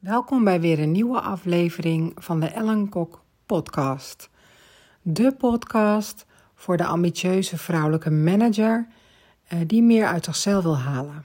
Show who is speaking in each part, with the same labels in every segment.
Speaker 1: Welkom bij weer een nieuwe aflevering van de Ellen Kok podcast. De podcast voor de ambitieuze vrouwelijke manager eh, die meer uit zichzelf wil halen.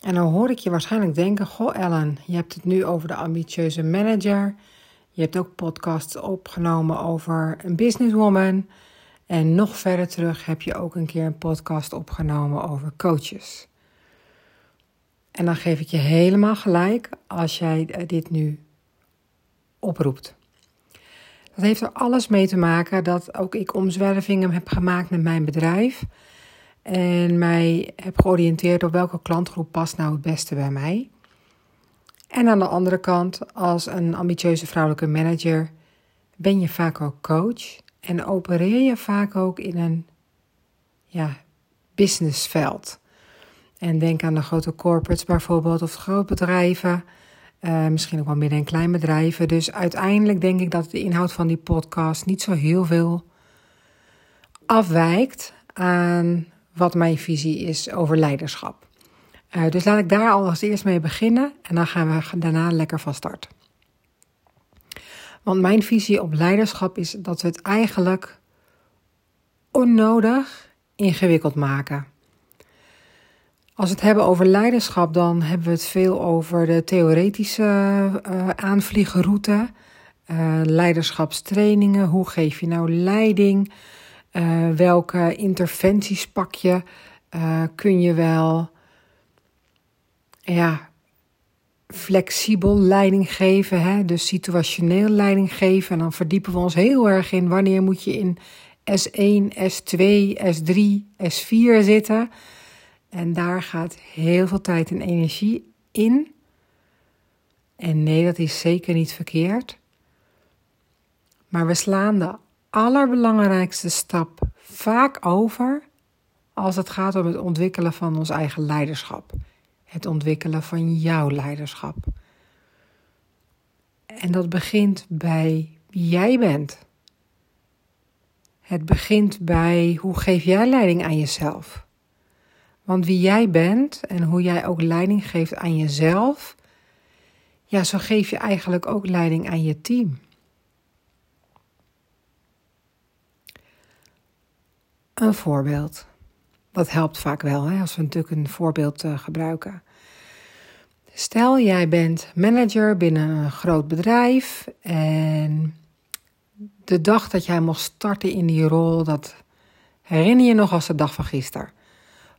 Speaker 1: En dan hoor ik je waarschijnlijk denken: Goh, Ellen, je hebt het nu over de ambitieuze manager. Je hebt ook podcasts opgenomen over een businesswoman. En nog verder terug heb je ook een keer een podcast opgenomen over coaches. En dan geef ik je helemaal gelijk als jij eh, dit nu oproept. Dat heeft er alles mee te maken dat ook ik omzwervingen heb gemaakt met mijn bedrijf. En mij heb georiënteerd op welke klantgroep past nou het beste bij mij. En aan de andere kant, als een ambitieuze vrouwelijke manager, ben je vaak ook coach en opereer je vaak ook in een ja, businessveld. En denk aan de grote corporates bijvoorbeeld, of grootbedrijven. Uh, misschien ook wel midden- en kleinbedrijven. Dus uiteindelijk denk ik dat de inhoud van die podcast niet zo heel veel afwijkt aan wat mijn visie is over leiderschap. Uh, dus laat ik daar al als eerst mee beginnen en dan gaan we daarna lekker van start. Want mijn visie op leiderschap is dat we het eigenlijk onnodig ingewikkeld maken. Als we het hebben over leiderschap, dan hebben we het veel over de theoretische uh, aanvliegroute, uh, leiderschapstrainingen. Hoe geef je nou leiding? Uh, welke interventies pak je? kun je wel ja, flexibel leiding geven, hè? dus situationeel leiding geven. En dan verdiepen we ons heel erg in wanneer moet je in S1, S2, S3, S4 zitten. En daar gaat heel veel tijd en energie in. En nee, dat is zeker niet verkeerd. Maar we slaan de allerbelangrijkste stap vaak over als het gaat om het ontwikkelen van ons eigen leiderschap. Het ontwikkelen van jouw leiderschap. En dat begint bij wie jij bent. Het begint bij hoe geef jij leiding aan jezelf? Want wie jij bent en hoe jij ook leiding geeft aan jezelf, ja, zo geef je eigenlijk ook leiding aan je team. Een voorbeeld. Dat helpt vaak wel, hè, als we natuurlijk een voorbeeld uh, gebruiken. Stel, jij bent manager binnen een groot bedrijf en de dag dat jij mocht starten in die rol, dat herinner je nog als de dag van gisteren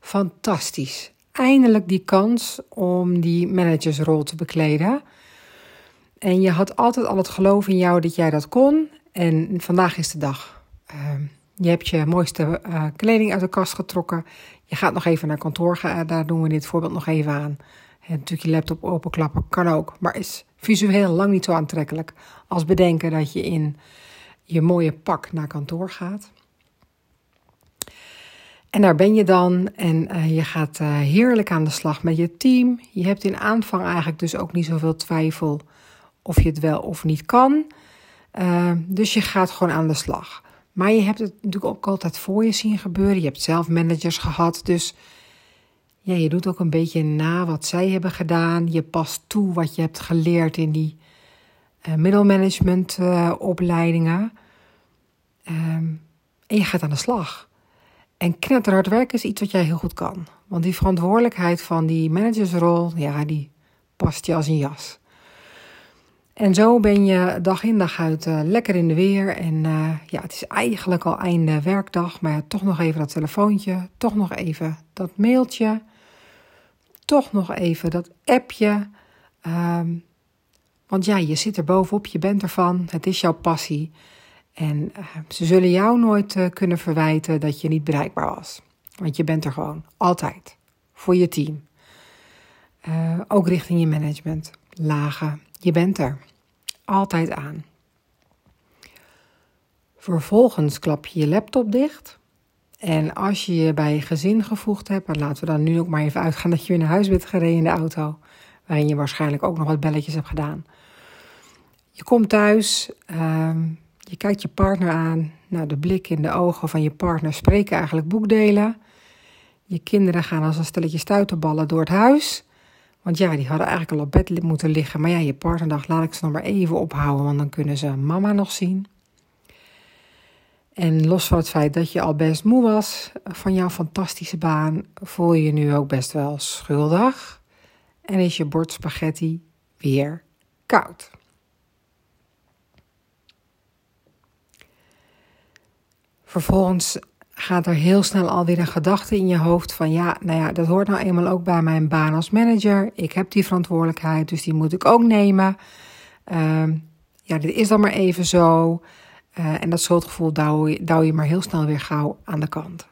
Speaker 1: fantastisch. Eindelijk die kans om die managersrol te bekleden. En je had altijd al het geloof in jou dat jij dat kon. En vandaag is de dag. Ehm, je hebt je mooiste uh, kleding uit de kast getrokken. Je gaat nog even naar kantoor. Gaan. Daar doen we dit voorbeeld nog even aan. En natuurlijk je laptop openklappen kan ook. Maar is visueel lang niet zo aantrekkelijk als bedenken dat je in je mooie pak naar kantoor gaat. En daar ben je dan en uh, je gaat uh, heerlijk aan de slag met je team. Je hebt in aanvang eigenlijk dus ook niet zoveel twijfel of je het wel of niet kan. Uh, dus je gaat gewoon aan de slag. Maar je hebt het natuurlijk ook altijd voor je zien gebeuren. Je hebt zelf managers gehad, dus ja, je doet ook een beetje na wat zij hebben gedaan. Je past toe wat je hebt geleerd in die middelmanagement opleidingen. Ehm, en je gaat aan de slag. En knetterhard werken is iets wat jij heel goed kan. Want die verantwoordelijkheid van die managersrol, ja, die past je als een jas. En zo ben je dag in dag uit uh, lekker in de weer. En uh, ja, het is eigenlijk al einde werkdag. Maar toch nog even dat telefoontje. Toch nog even dat mailtje. Toch nog even dat appje. Um, want ja, je zit er bovenop, je bent ervan. Het is jouw passie. En uh, ze zullen jou nooit uh, kunnen verwijten dat je niet bereikbaar was. Want je bent er gewoon, altijd. Voor je team. Uh, ook richting je management. Lagen. Je bent er. Altijd aan. Vervolgens klap je je laptop dicht. En als je je bij je gezin gevoegd hebt, en laten we dan nu ook maar even uitgaan dat je weer naar huis bent gereden in de auto, waarin je waarschijnlijk ook nog wat belletjes hebt gedaan. Je komt thuis, uh, je kijkt je partner aan. Nou, de blik in de ogen van je partner spreken eigenlijk boekdelen. Je kinderen gaan als een stelletje stuiterballen door het huis. Want ja, die hadden eigenlijk al op bed moeten liggen. Maar ja, je partner dacht, laat ik ze nog maar even ophouden, want dan kunnen ze mama nog zien. En los van het feit dat je al best moe was van jouw fantastische baan, voel je je nu ook best wel schuldig. En is je bord spaghetti weer koud. Vervolgens gaat er heel snel alweer een gedachte in je hoofd van ja, nou ja, dat hoort nou eenmaal ook bij mijn baan als manager. Ik heb die verantwoordelijkheid, dus die moet ik ook nemen. Uh, ja, dit is dan maar even zo. Uh, en dat schuldgevoel douw je, douw je maar heel snel weer gauw aan de kant.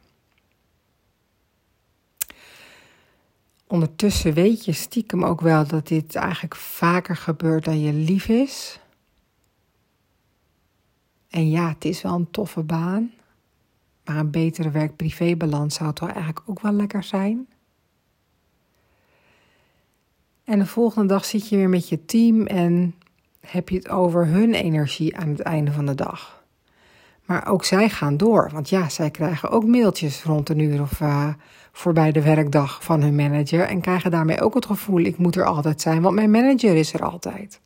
Speaker 1: Ondertussen weet je stiekem ook wel dat dit eigenlijk vaker gebeurt dan je lief is. En ja, het is wel een toffe baan. Maar een betere werk-privébalans zou toch eigenlijk ook wel lekker zijn. En de volgende dag zit je weer met je team en heb je het over hun energie aan het einde van de dag. Maar ook zij gaan door, want ja, zij krijgen ook mailtjes rond een uur of uh, voorbij de werkdag van hun manager en krijgen daarmee ook het gevoel: ik moet er altijd zijn, want mijn manager is er altijd.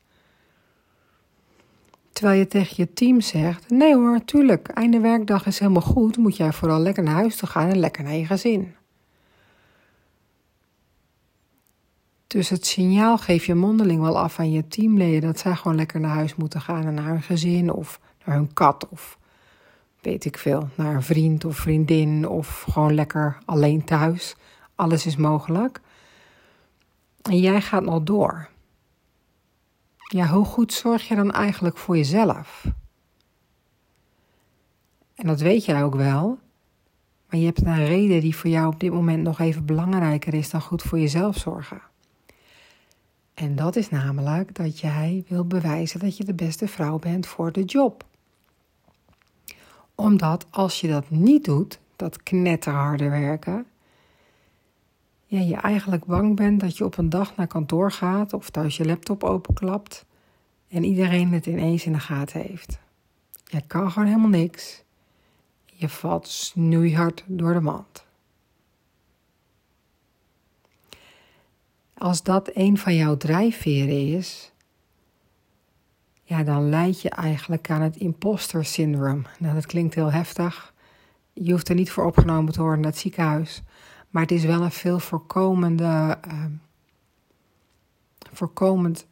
Speaker 1: Terwijl je tegen je team zegt: nee hoor, tuurlijk, einde werkdag is helemaal goed, moet jij vooral lekker naar huis te gaan en lekker naar je gezin. Dus het signaal geef je mondeling wel af aan je teamleden dat zij gewoon lekker naar huis moeten gaan en naar hun gezin of naar hun kat of weet ik veel, naar een vriend of vriendin of gewoon lekker alleen thuis. Alles is mogelijk. En jij gaat nog door. Ja, hoe goed zorg je dan eigenlijk voor jezelf? En dat weet jij ook wel. Maar je hebt een reden die voor jou op dit moment nog even belangrijker is dan goed voor jezelf zorgen. En dat is namelijk dat jij wil bewijzen dat je de beste vrouw bent voor de job. Omdat als je dat niet doet, dat knetterharde werken, ja, je eigenlijk bang bent dat je op een dag naar kantoor gaat of thuis je laptop openklapt en iedereen het ineens in de gaten heeft. Je kan gewoon helemaal niks. Je valt snoeihard door de mand. Als dat een van jouw drijfveren is, ja, dan leid je eigenlijk aan het imposter syndroom. Nou, dat klinkt heel heftig. Je hoeft er niet voor opgenomen te worden naar het ziekenhuis. Maar het is wel een veel voorkomende, uh, voorkomend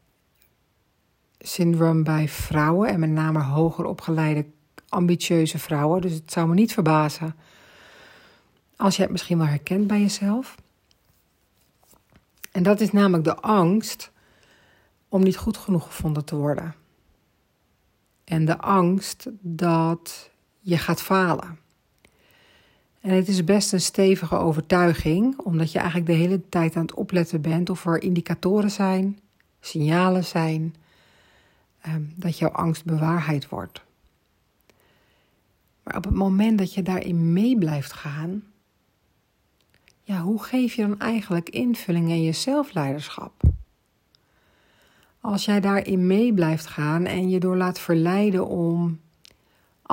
Speaker 1: syndroom bij vrouwen. En met name hoger opgeleide, ambitieuze vrouwen. Dus het zou me niet verbazen als je het misschien wel herkent bij jezelf. En dat is namelijk de angst om niet goed genoeg gevonden te worden. En de angst dat je gaat falen. En het is best een stevige overtuiging, omdat je eigenlijk de hele tijd aan het opletten bent of er indicatoren zijn, signalen zijn, ehm, dat jouw angst bewaarheid wordt. Maar op het moment dat je daarin mee blijft gaan, ja, hoe geef je dan eigenlijk invulling in je zelfleiderschap? Als jij daarin mee blijft gaan en je door laat verleiden om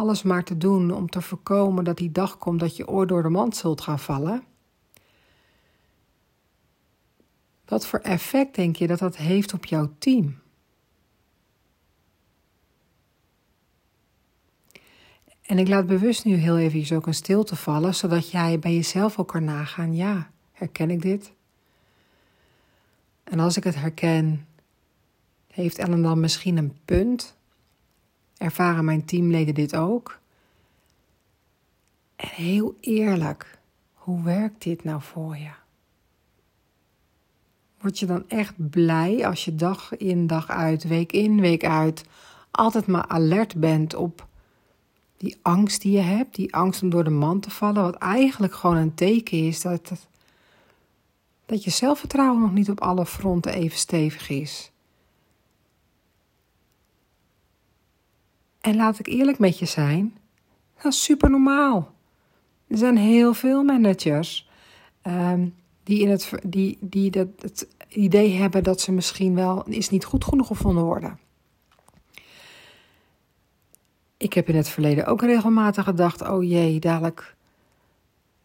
Speaker 1: alles maar te doen om te voorkomen dat die dag komt dat je oor door de mand zult gaan vallen. Wat voor effect denk je dat dat heeft op jouw team? En ik laat bewust nu heel even ook een stilte vallen, zodat jij bij jezelf ook kan nagaan: ja, herken ik dit? En als ik het herken, heeft Ellen dan misschien een punt? Ervaren mijn teamleden dit ook? En heel eerlijk, hoe werkt dit nou voor je? Word je dan echt blij als je dag in, dag uit, week in, week uit altijd maar alert bent op die angst die je hebt, die angst om door de man te vallen, wat eigenlijk gewoon een teken is dat, dat je zelfvertrouwen nog niet op alle fronten even stevig is. En laat ik eerlijk met je zijn, dat is super normaal. Er zijn heel veel managers ehm, die, in het, die, die dat, het idee hebben dat ze misschien wel is niet goed genoeg gevonden worden. Ik heb in het verleden ook regelmatig gedacht: oh jee, dadelijk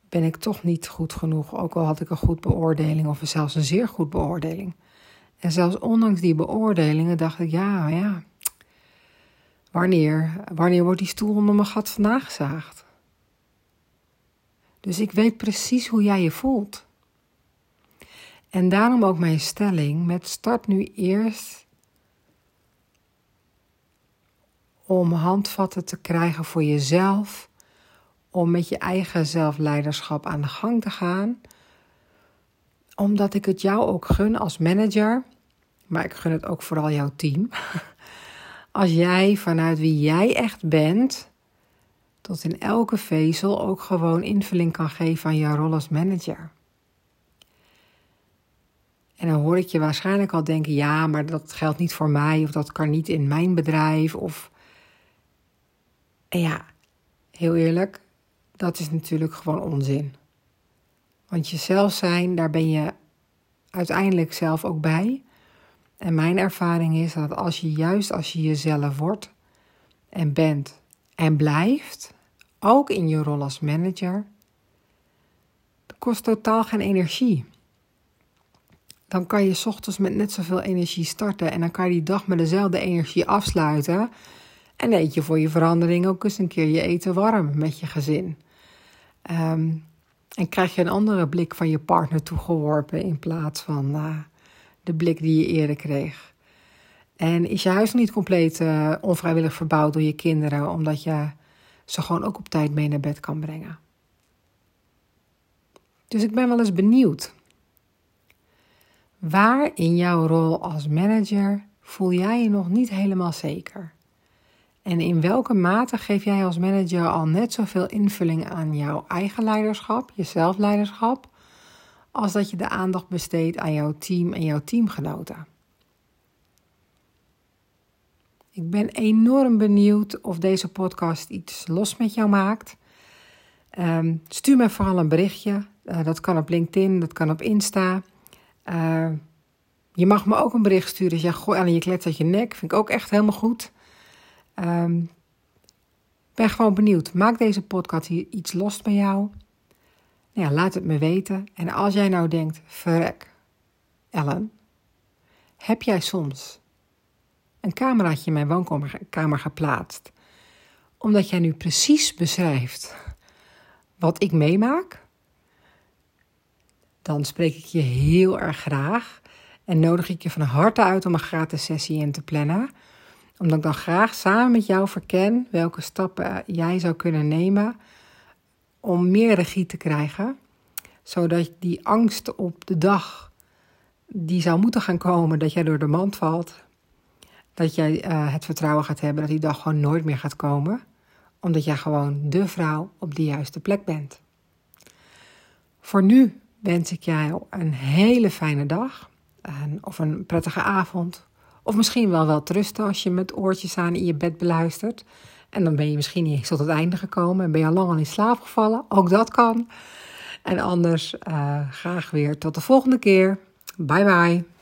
Speaker 1: ben ik toch niet goed genoeg. Ook al had ik een goed beoordeling of zelfs een zeer goed beoordeling. En zelfs ondanks die beoordelingen dacht ik, ja, ja, wanneer, wanneer wordt die stoel onder mijn gat vandaan gezaagd? Dus ik weet precies hoe jij je voelt. En daarom ook mijn stelling met start nu eerst om handvatten te krijgen voor jezelf, om met je eigen zelfleiderschap aan de gang te gaan, omdat ik het jou ook gun als manager, maar ik gun het ook vooral jouw team. Als jij vanuit wie jij echt bent, tot in elke vezel ook gewoon invulling kan geven aan jouw rol als manager. En dan hoor ik je waarschijnlijk al denken: ja, maar dat geldt niet voor mij, of dat kan niet in mijn bedrijf. Of... En ja, heel eerlijk, dat is natuurlijk gewoon onzin. Want jezelf zijn, daar ben je uiteindelijk zelf ook bij. En mijn ervaring is dat als je juist als je jezelf wordt en bent en blijft, ook in je rol als manager, dat kost totaal geen energie. Dan kan je ochtends met net zoveel energie starten en dan kan je die dag met dezelfde energie afsluiten. En eet je voor je verandering ook eens een keer je eten warm met je gezin. Um, en krijg je een andere blik van je partner toegeworpen in plaats van uh, de blik die je eerder kreeg. En is je huis niet compleet uh, onvrijwillig verbouwd door je kinderen, omdat je ze gewoon ook op tijd mee naar bed kan brengen. Dus ik ben wel eens benieuwd. Waar in jouw rol als manager voel jij je nog niet helemaal zeker? En in welke mate geef jij als manager al net zoveel invulling aan jouw eigen leiderschap, je zelfleiderschap, als dat je de aandacht besteedt aan jouw team en jouw teamgenoten? Ik ben enorm benieuwd of deze podcast iets los met jou maakt. Um, stuur me vooral een berichtje. Uh, dat kan op LinkedIn, dat kan op Insta. Uh, je mag me ook een bericht sturen als jij gooi aan je klets uit je nek. Vind ik ook echt helemaal goed. Um, ben gewoon benieuwd. Maak deze podcast hier iets los bij jou? Nou ja, laat het me weten. En als jij nou denkt, verrek, Ellen, heb jij soms een cameraatje in mijn woonkamer geplaatst, omdat jij nu precies beschrijft wat ik meemaak? Dan spreek ik je heel erg graag en nodig ik je van harte uit om een gratis sessie in te plannen omdat ik dan graag samen met jou verken welke stappen jij zou kunnen nemen om meer regie te krijgen. Zodat die angst op de dag die zou moeten gaan komen dat jij door de mand valt, dat jij uh, het vertrouwen gaat hebben dat die dag gewoon nooit meer gaat komen. Omdat jij gewoon de vrouw op de juiste plek bent. Voor nu wens ik jou een hele fijne dag. Of een prettige avond of misschien wel wel rusten als je met oortjes aan in je bed beluistert. En dan ben je misschien niet eens tot het einde gekomen en ben je al lang al in slaap gevallen. Ook dat kan. En anders uh, graag weer tot de volgende keer. Bye bye.